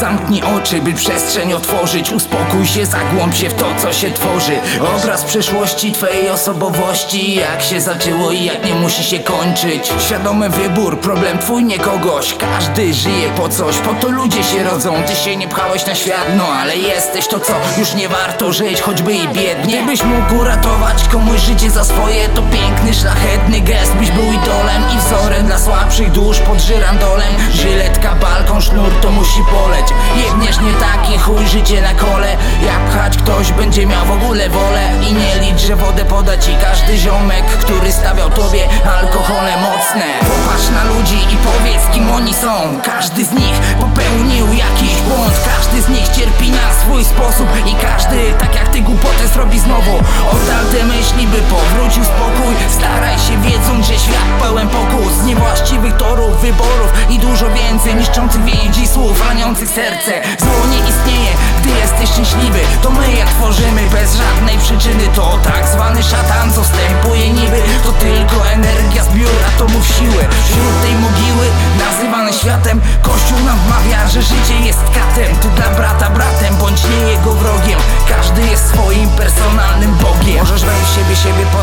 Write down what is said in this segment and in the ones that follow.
Zamknij oczy, by przestrzeń otworzyć. Uspokój się, zagłąb się w to, co się tworzy. Obraz przyszłości twojej osobowości. Jak się zaczęło i jak nie musi się kończyć. Świadomy wybór, problem twój, nie kogoś. Każdy żyje po coś, po to ludzie się rodzą. Ty się nie pchałeś na świat, no ale jesteś. To co Już nie warto żyć, choćby i biednie. Gdybyś mógł uratować komuś życie za swoje To piękny, szlachetny gest, byś był idolem dla słabszych dusz pod żyrandolem. Żyletka, balkon, sznur, to musi poleć Jedniesz nie taki chuj, życie na kole. Jak pchać ktoś będzie miał w ogóle wolę. I nie licz, że wodę poda ci każdy ziomek Który stawiał tobie alkohole mocne. Popatrz na ludzi i powiedz kim oni są. Każdy z nich popełnił jakiś błąd. Każdy z nich cierpi na swój sposób. I każdy, tak jak ty głupotę zrobi znowu. Oddal te myśli, by powrócił Niszczących więzi słów, raniących serce. Zło nie istnieje, gdy jesteś szczęśliwy. To my je tworzymy bez żadnej przyczyny. To tak zwany szatan, co wstępuje niby. To tylko energia zbiór atomów siły. Wśród tej mogiły, nazywany światem Kościół nam wmawia, że życie jest katem. Ty dla brata bratem, bądź nie jego wrogiem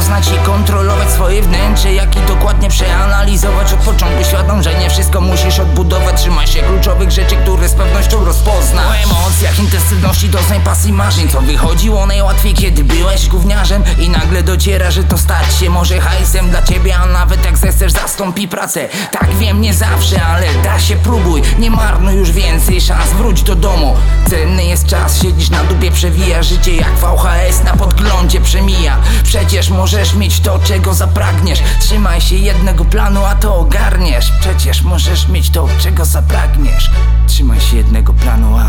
i kontrolować swoje wnętrze Jak i dokładnie przeanalizować od początku Świadom, że nie wszystko musisz odbudować. Trzymaj się kluczowych rzeczy, które z pewnością rozpoznasz. O emocjach, intensywności, doznań pasji marzeń Co wychodziło najłatwiej, kiedy byłeś gówniarzem. I nagle dociera, że to stać się może hajsem dla ciebie A nawet jak zechcesz zastąpi pracę. Tak wiem, nie zawsze, ale da się próbuj. Nie marnuj już więcej szans, wróć do domu. Cenny jest czas, siedzisz na dupie, przewija życie jak VHS na podglądzie przemija Przecież możesz mieć to, czego zapragniesz. Trzymaj się jednego planu, a to ogarniesz. Przecież możesz mieć to, czego zapragniesz. Trzymaj się jednego planu, a